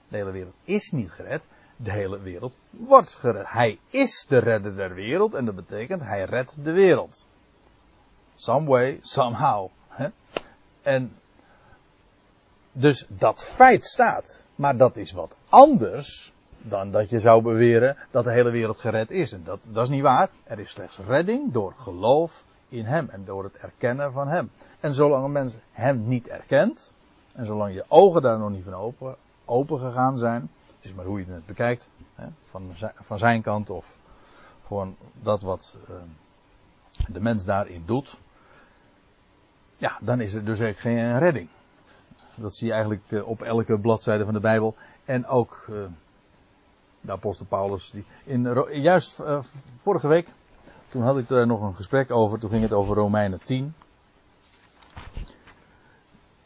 De hele wereld is niet gered. De hele wereld wordt gered. Hij is de redder der wereld en dat betekent hij redt de wereld. Some way, somehow. En dus dat feit staat. Maar dat is wat anders dan dat je zou beweren dat de hele wereld gered is. En dat, dat is niet waar. Er is slechts redding door geloof in Hem en door het erkennen van Hem. En zolang een mens Hem niet erkent, en zolang je ogen daar nog niet van open, open gegaan zijn, het is maar hoe je het bekijkt, hè, van, zijn, van zijn kant of voor dat wat uh, de mens daarin doet, ja, dan is er dus eigenlijk geen redding. Dat zie je eigenlijk eh, op elke bladzijde van de Bijbel. En ook uh, de apostel Paulus. Die in, juist vorige week, toen had ik er nog een gesprek over. Toen ging het over Romeinen 10.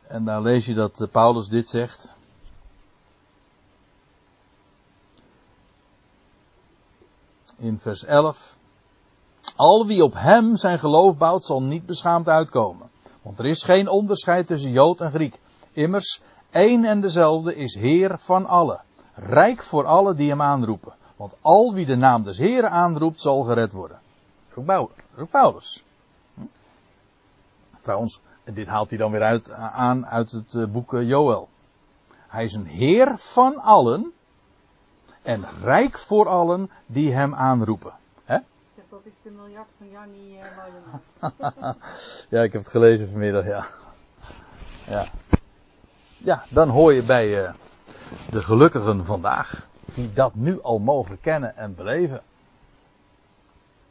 En daar lees je dat Paulus dit zegt. In vers 11. Al wie op hem zijn geloof bouwt, zal niet beschaamd uitkomen. Want er is geen onderscheid tussen Jood en Griek. Immers, één en dezelfde is Heer van allen, rijk voor allen die hem aanroepen. Want al wie de naam des Heeren aanroept, zal gered worden. Ook Paulus. Hm? Trouwens, dit haalt hij dan weer uit, aan uit het eh, boek eh, Joel. Hij is een Heer van allen en rijk voor allen die hem aanroepen. Dat is de miljard van Jannie uh, Ja, ik heb het gelezen vanmiddag, ja. Ja ja, dan hoor je bij uh, de gelukkigen vandaag. Die dat nu al mogen kennen en beleven.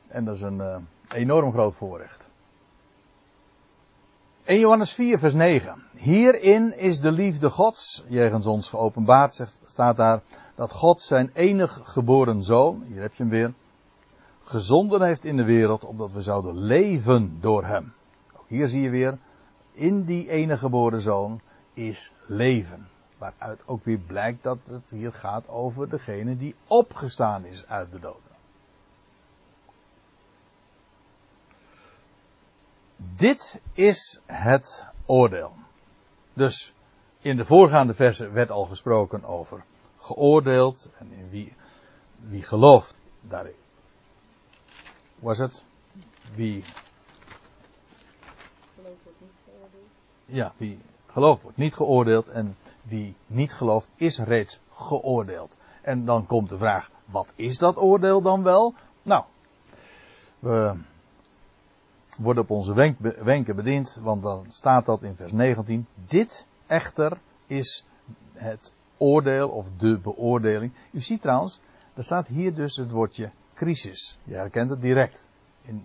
En dat is een uh, enorm groot voorrecht. 1 Johannes 4, vers 9. Hierin is de liefde Gods, jegens ons geopenbaard, zegt, staat daar, dat God zijn enig geboren zoon, hier heb je hem weer, gezonden heeft in de wereld, opdat we zouden leven door hem. Ook hier zie je weer, in die enige geboren zoon is leven. Waaruit ook weer blijkt dat het hier gaat over degene die opgestaan is uit de doden. Dit is het oordeel. Dus in de voorgaande versen werd al gesproken over geoordeeld en in wie, wie gelooft daarin. Was het? Wie. Ja, wie geloof wordt niet geoordeeld en wie niet gelooft is reeds geoordeeld. En dan komt de vraag, wat is dat oordeel dan wel? Nou, we worden op onze wenken bediend, want dan staat dat in vers 19. Dit echter is het oordeel of de beoordeling. U ziet trouwens, er staat hier dus het woordje crisis. Je herkent het direct. In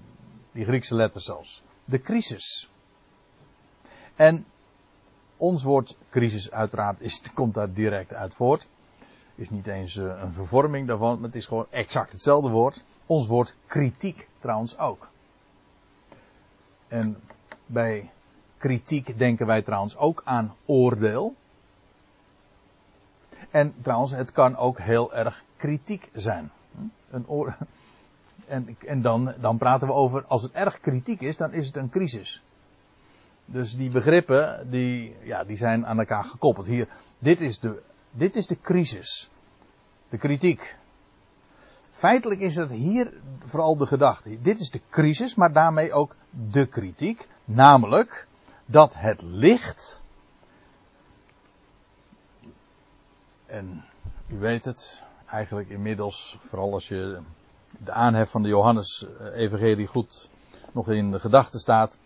die Griekse letters zelfs. De crisis. En ons woord crisis uiteraard is, komt daar direct uit voort. Is niet eens eh, een vervorming daarvan, maar het is gewoon exact hetzelfde woord. Ons woord kritiek trouwens ook. En bij kritiek denken wij trouwens ook aan oordeel. En trouwens, het kan ook heel erg kritiek zijn. Een. En, en dan, dan praten we over, als het erg kritiek is, dan is het een crisis. Dus die begrippen, die, ja, die zijn aan elkaar gekoppeld. Hier, dit is de, dit is de crisis. De kritiek. Feitelijk is het hier vooral de gedachte. Dit is de crisis, maar daarmee ook de kritiek. Namelijk dat het licht. En u weet het, eigenlijk inmiddels, vooral als je de aanhef van de Johannes-evangelie goed nog in de gedachten staat.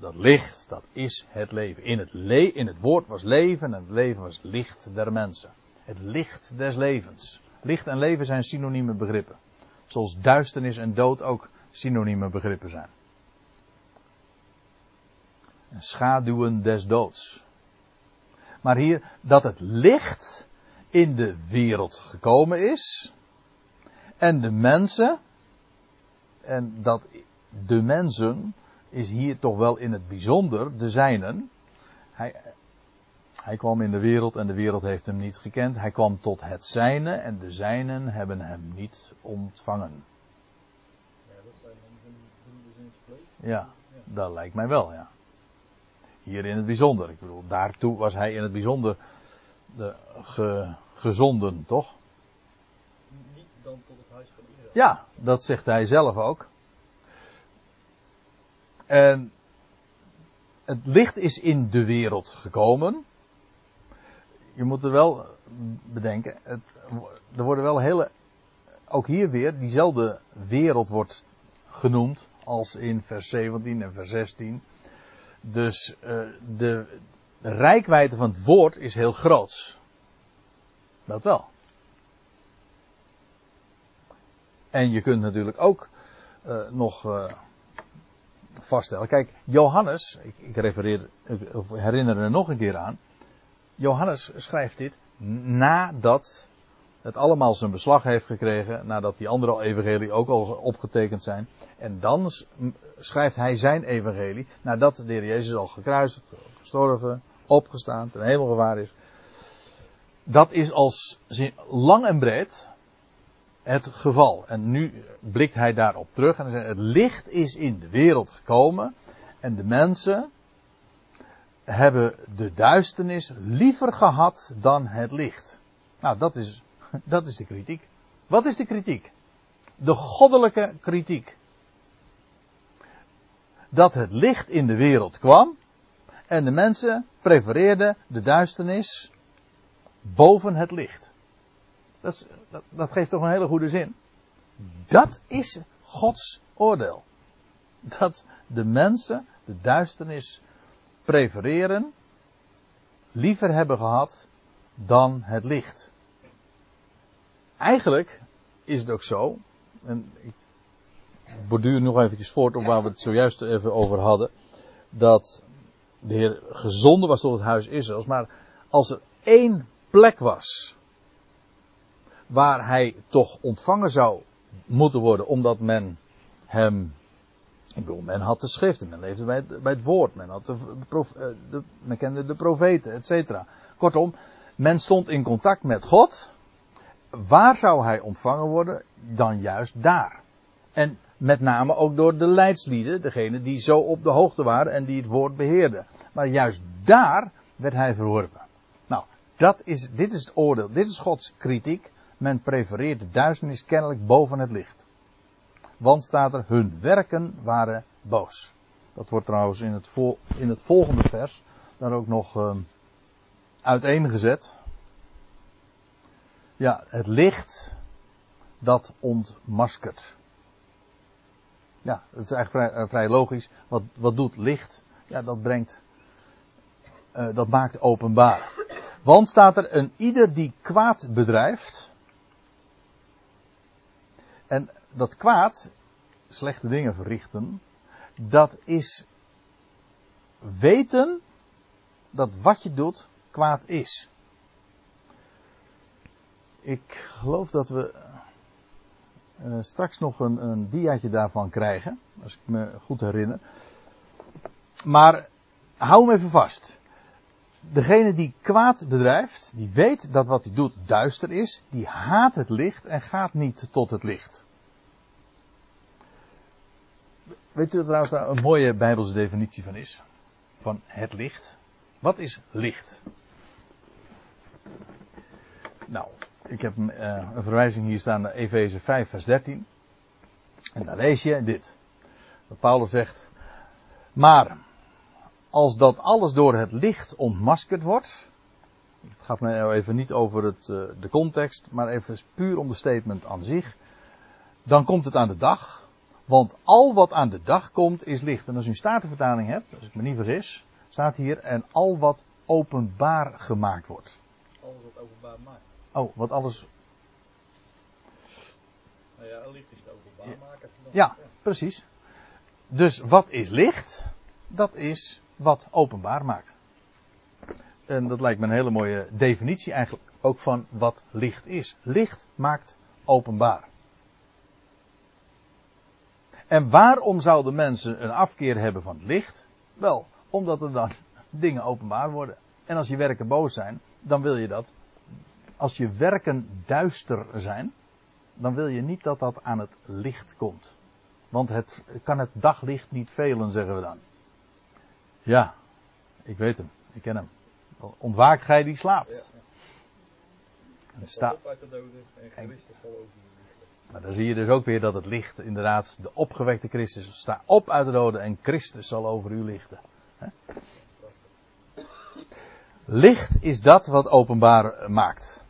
Dat licht, dat is het leven. In het, le in het woord was leven en het leven was licht der mensen. Het licht des levens. Licht en leven zijn synonieme begrippen. Zoals duisternis en dood ook synonieme begrippen zijn. En schaduwen des doods. Maar hier dat het licht in de wereld gekomen is. En de mensen. En dat de mensen is hier toch wel in het bijzonder de zijnen. Hij, hij kwam in de wereld en de wereld heeft hem niet gekend. Hij kwam tot het zijne en de zijnen hebben hem niet ontvangen. Ja, dat zijn dan broeders in het vlees? Ja, dat lijkt mij wel, ja. Hier in het bijzonder. Ik bedoel, daartoe was hij in het bijzonder de, gezonden, toch? Niet dan tot het huis van Israël. Ja, dat zegt hij zelf ook. En het licht is in de wereld gekomen je moet er wel bedenken, het, er worden wel hele, ook hier weer, diezelfde wereld wordt genoemd als in vers 17 en vers 16. Dus uh, de rijkwijde van het woord is heel groot. Dat wel. En je kunt natuurlijk ook uh, nog uh, vaststellen. Kijk, Johannes, ik, ik refereer, ik herinner er nog een keer aan. Johannes schrijft dit nadat het allemaal zijn beslag heeft gekregen, nadat die andere evangelie ook al opgetekend zijn. En dan schrijft hij zijn evangelie, nadat de heer Jezus al gekruisigd, gestorven, opgestaan, ten hemel gewaar is. Dat is als lang en breed het geval. En nu blikt hij daarop terug en zegt, het licht is in de wereld gekomen en de mensen hebben de duisternis liever gehad dan het licht. Nou, dat is, dat is de kritiek. Wat is de kritiek? De goddelijke kritiek. Dat het licht in de wereld kwam en de mensen prefereerden de duisternis boven het licht. Dat, dat, dat geeft toch een hele goede zin. Dat is Gods oordeel. Dat de mensen de duisternis prefereren, liever hebben gehad dan het licht. Eigenlijk is het ook zo, en ik borduur nog eventjes voort op waar we het zojuist even over hadden, dat de Heer gezonden was tot het huis Israëls, maar als er één plek was waar hij toch ontvangen zou moeten worden, omdat men hem ik bedoel, men had de schriften, men leefde bij het, bij het woord, men, had de, eh, de, men kende de profeten, et cetera. Kortom, men stond in contact met God. Waar zou hij ontvangen worden? Dan juist daar. En met name ook door de leidslieden, degene die zo op de hoogte waren en die het woord beheerden. Maar juist daar werd hij verworpen. Nou, dat is, dit is het oordeel, dit is Gods kritiek. Men prefereert de duisternis kennelijk boven het licht. Want staat er, hun werken waren boos. Dat wordt trouwens in het, in het volgende vers dan ook nog uh, uiteengezet. Ja, het licht dat ontmaskert. Ja, dat is eigenlijk vrij, uh, vrij logisch. Wat, wat doet licht? Ja, dat brengt, uh, dat maakt openbaar. Want staat er een ieder die kwaad bedrijft. En dat kwaad, slechte dingen verrichten, dat is weten dat wat je doet kwaad is. Ik geloof dat we uh, straks nog een, een daarvan krijgen, als ik me goed herinner. Maar hou hem even vast. Degene die kwaad bedrijft, die weet dat wat hij doet duister is, die haat het licht en gaat niet tot het licht. Weet u trouwens daar een mooie Bijbelse definitie van is? Van het licht. Wat is licht? Nou, ik heb uh, een verwijzing hier staan naar Efeze 5, vers 13. En daar lees je dit. Paulus zegt. Maar als dat alles door het licht ontmaskerd wordt. Het gaat me nou even niet over het, uh, de context, maar even puur om de statement aan zich. Dan komt het aan de dag. Want al wat aan de dag komt is licht. En als u een statenvertaling hebt, als ik me niet vergis, staat hier en al wat openbaar gemaakt wordt. Alles wat openbaar maakt. Oh, wat alles. Nou ja, licht is het openbaar maken. Ja, precies. Dus wat is licht? Dat is wat openbaar maakt. En dat lijkt me een hele mooie definitie eigenlijk ook van wat licht is. Licht maakt openbaar. En waarom zouden mensen een afkeer hebben van het licht? Wel, omdat er dan dingen openbaar worden. En als je werken boos zijn, dan wil je dat. Als je werken duister zijn, dan wil je niet dat dat aan het licht komt. Want het kan het daglicht niet velen, zeggen we dan. Ja, ik weet hem, ik ken hem. Ontwaakt gij die slaapt. Ja, sta... op uit de doden en over maar dan zie je dus ook weer dat het licht, inderdaad, de opgewekte Christus, sta op uit de doden en Christus zal over u lichten. Licht is dat wat openbaar maakt.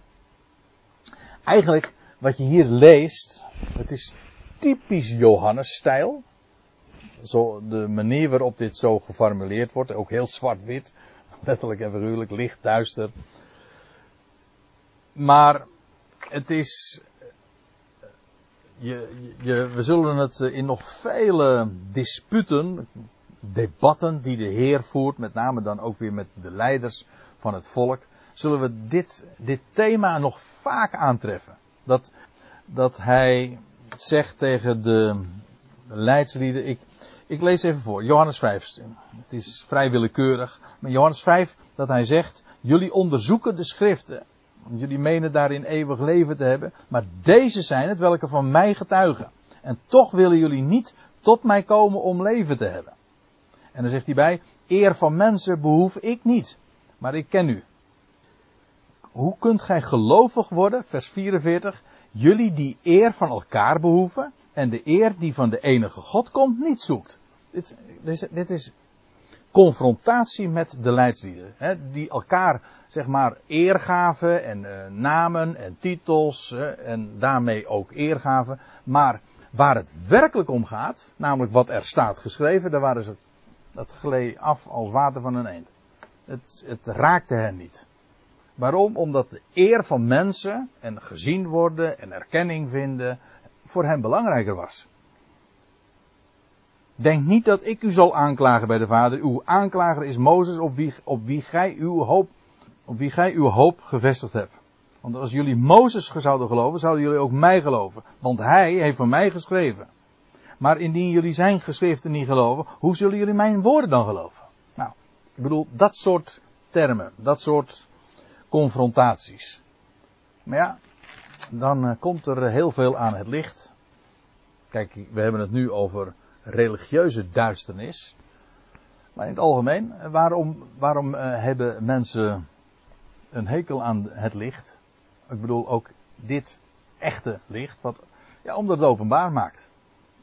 Eigenlijk, wat je hier leest, het is typisch Johannes-stijl. Zo, de manier waarop dit zo geformuleerd wordt, ook heel zwart-wit, letterlijk en figuurlijk, licht, duister. Maar het is je, je, we zullen het eh, in nog vele disputen, debatten die de Heer voert, met name dan ook weer met de leiders van het volk, zullen we dit, dit thema nog vaak aantreffen. Dat, dat hij zegt tegen de leidslieden, ik, ik lees even voor, Johannes 5, het is vrij willekeurig, maar Johannes 5, dat hij zegt, jullie onderzoeken de schriften Jullie menen daarin eeuwig leven te hebben. Maar deze zijn het welke van mij getuigen. En toch willen jullie niet tot mij komen om leven te hebben. En dan zegt hij bij, eer van mensen behoef ik niet. Maar ik ken u. Hoe kunt gij gelovig worden, vers 44, jullie die eer van elkaar behoeven en de eer die van de enige God komt niet zoekt. Dit, dit, dit is confrontatie met de leidslieden. Hè, die elkaar, zeg maar, eer gaven en uh, namen en titels en daarmee ook eer gaven. Maar waar het werkelijk om gaat, namelijk wat er staat geschreven, daar waren ze, dat gleed af als water van een eend. Het, het raakte hen niet. Waarom? Omdat de eer van mensen en gezien worden en erkenning vinden voor hen belangrijker was. Denk niet dat ik u zal aanklagen bij de Vader. Uw aanklager is Mozes op wie, op wie gij uw hoop, op wie gij uw hoop gevestigd hebt. Want als jullie Mozes zouden geloven, zouden jullie ook mij geloven. Want hij heeft van mij geschreven. Maar indien jullie zijn geschriften niet geloven, hoe zullen jullie mijn woorden dan geloven? Nou, ik bedoel, dat soort termen, dat soort confrontaties. Maar ja, dan eh, komt er heel veel aan het licht. Kijk, we hebben het nu over religieuze duisternis. Maar in het algemeen, waarom, waarom uh, hebben mensen een hekel aan het licht? Ik bedoel ook dit echte licht, wat, ja, omdat het openbaar maakt.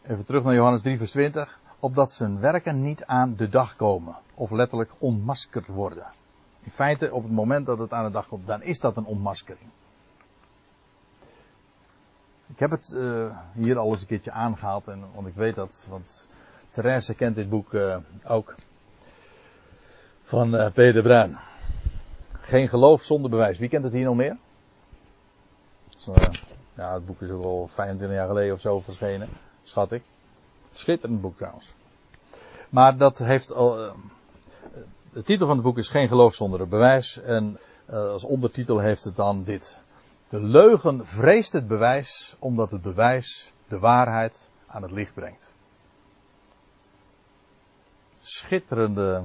Even terug naar Johannes 3, vers 20. Opdat zijn werken niet aan de dag komen, of letterlijk onmaskerd worden. In feite, op het moment dat het aan de dag komt, dan is dat een onmaskering. Ik heb het uh, hier al eens een keertje aangehaald, en, want ik weet dat, want Therese kent dit boek uh, ook. Van uh, Peter Bruin. Geen geloof zonder bewijs. Wie kent het hier nog meer? Ja, het boek is ook al 25 jaar geleden of zo verschenen, schat ik. Schitterend boek trouwens. Maar dat heeft al. de titel van het boek is Geen geloof zonder bewijs. En als ondertitel heeft het dan dit. De leugen vreest het bewijs, omdat het bewijs de waarheid aan het licht brengt. Schitterende,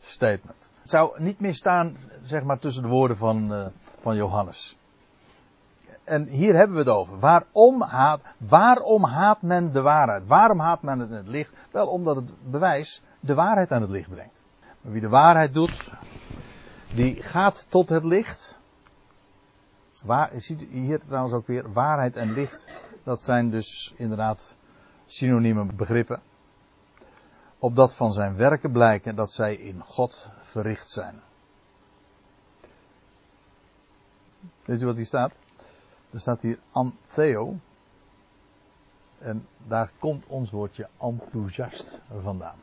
statement. Het zou niet meer staan, zeg maar, tussen de woorden van, uh, van Johannes. En hier hebben we het over. Waarom haat, waarom haat men de waarheid? Waarom haat men het in het licht? Wel omdat het bewijs de waarheid aan het licht brengt. Maar wie de waarheid doet, die gaat tot het licht. Waar, je ziet hier trouwens ook weer waarheid en licht. Dat zijn dus inderdaad synonieme begrippen. Opdat van zijn werken blijken dat zij in God verricht zijn. Weet u wat hier staat? Er staat hier antheo. En daar komt ons woordje enthousiast vandaan.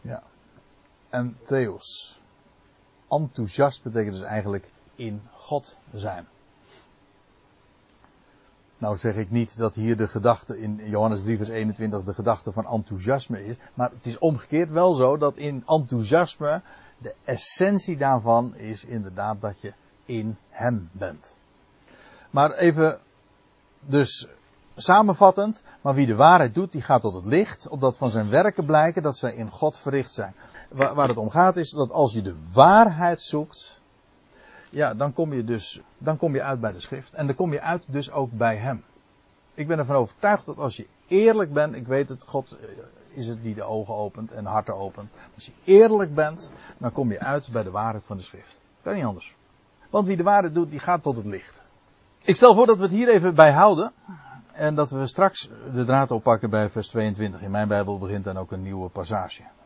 Ja. En theos. Enthousiast betekent dus eigenlijk in God zijn. Nou zeg ik niet dat hier de gedachte in Johannes 3 vers 21 de gedachte van enthousiasme is. Maar het is omgekeerd wel zo dat in enthousiasme de essentie daarvan is inderdaad dat je in hem bent. Maar even, dus samenvattend, maar wie de waarheid doet, die gaat tot het licht, opdat van zijn werken blijken dat zij in God verricht zijn. Waar, waar het om gaat is dat als je de waarheid zoekt, ja, dan kom je dus, dan kom je uit bij de schrift. En dan kom je uit dus ook bij hem. Ik ben ervan overtuigd dat als je eerlijk bent, ik weet het, God eh, is het die de ogen opent en harten opent. Als je eerlijk bent, dan kom je uit bij de waarheid van de schrift. Kan niet anders. Want wie de waarheid doet, die gaat tot het licht. Ik stel voor dat we het hier even bij houden. En dat we straks de draad oppakken bij vers 22. In mijn Bijbel begint dan ook een nieuwe passage.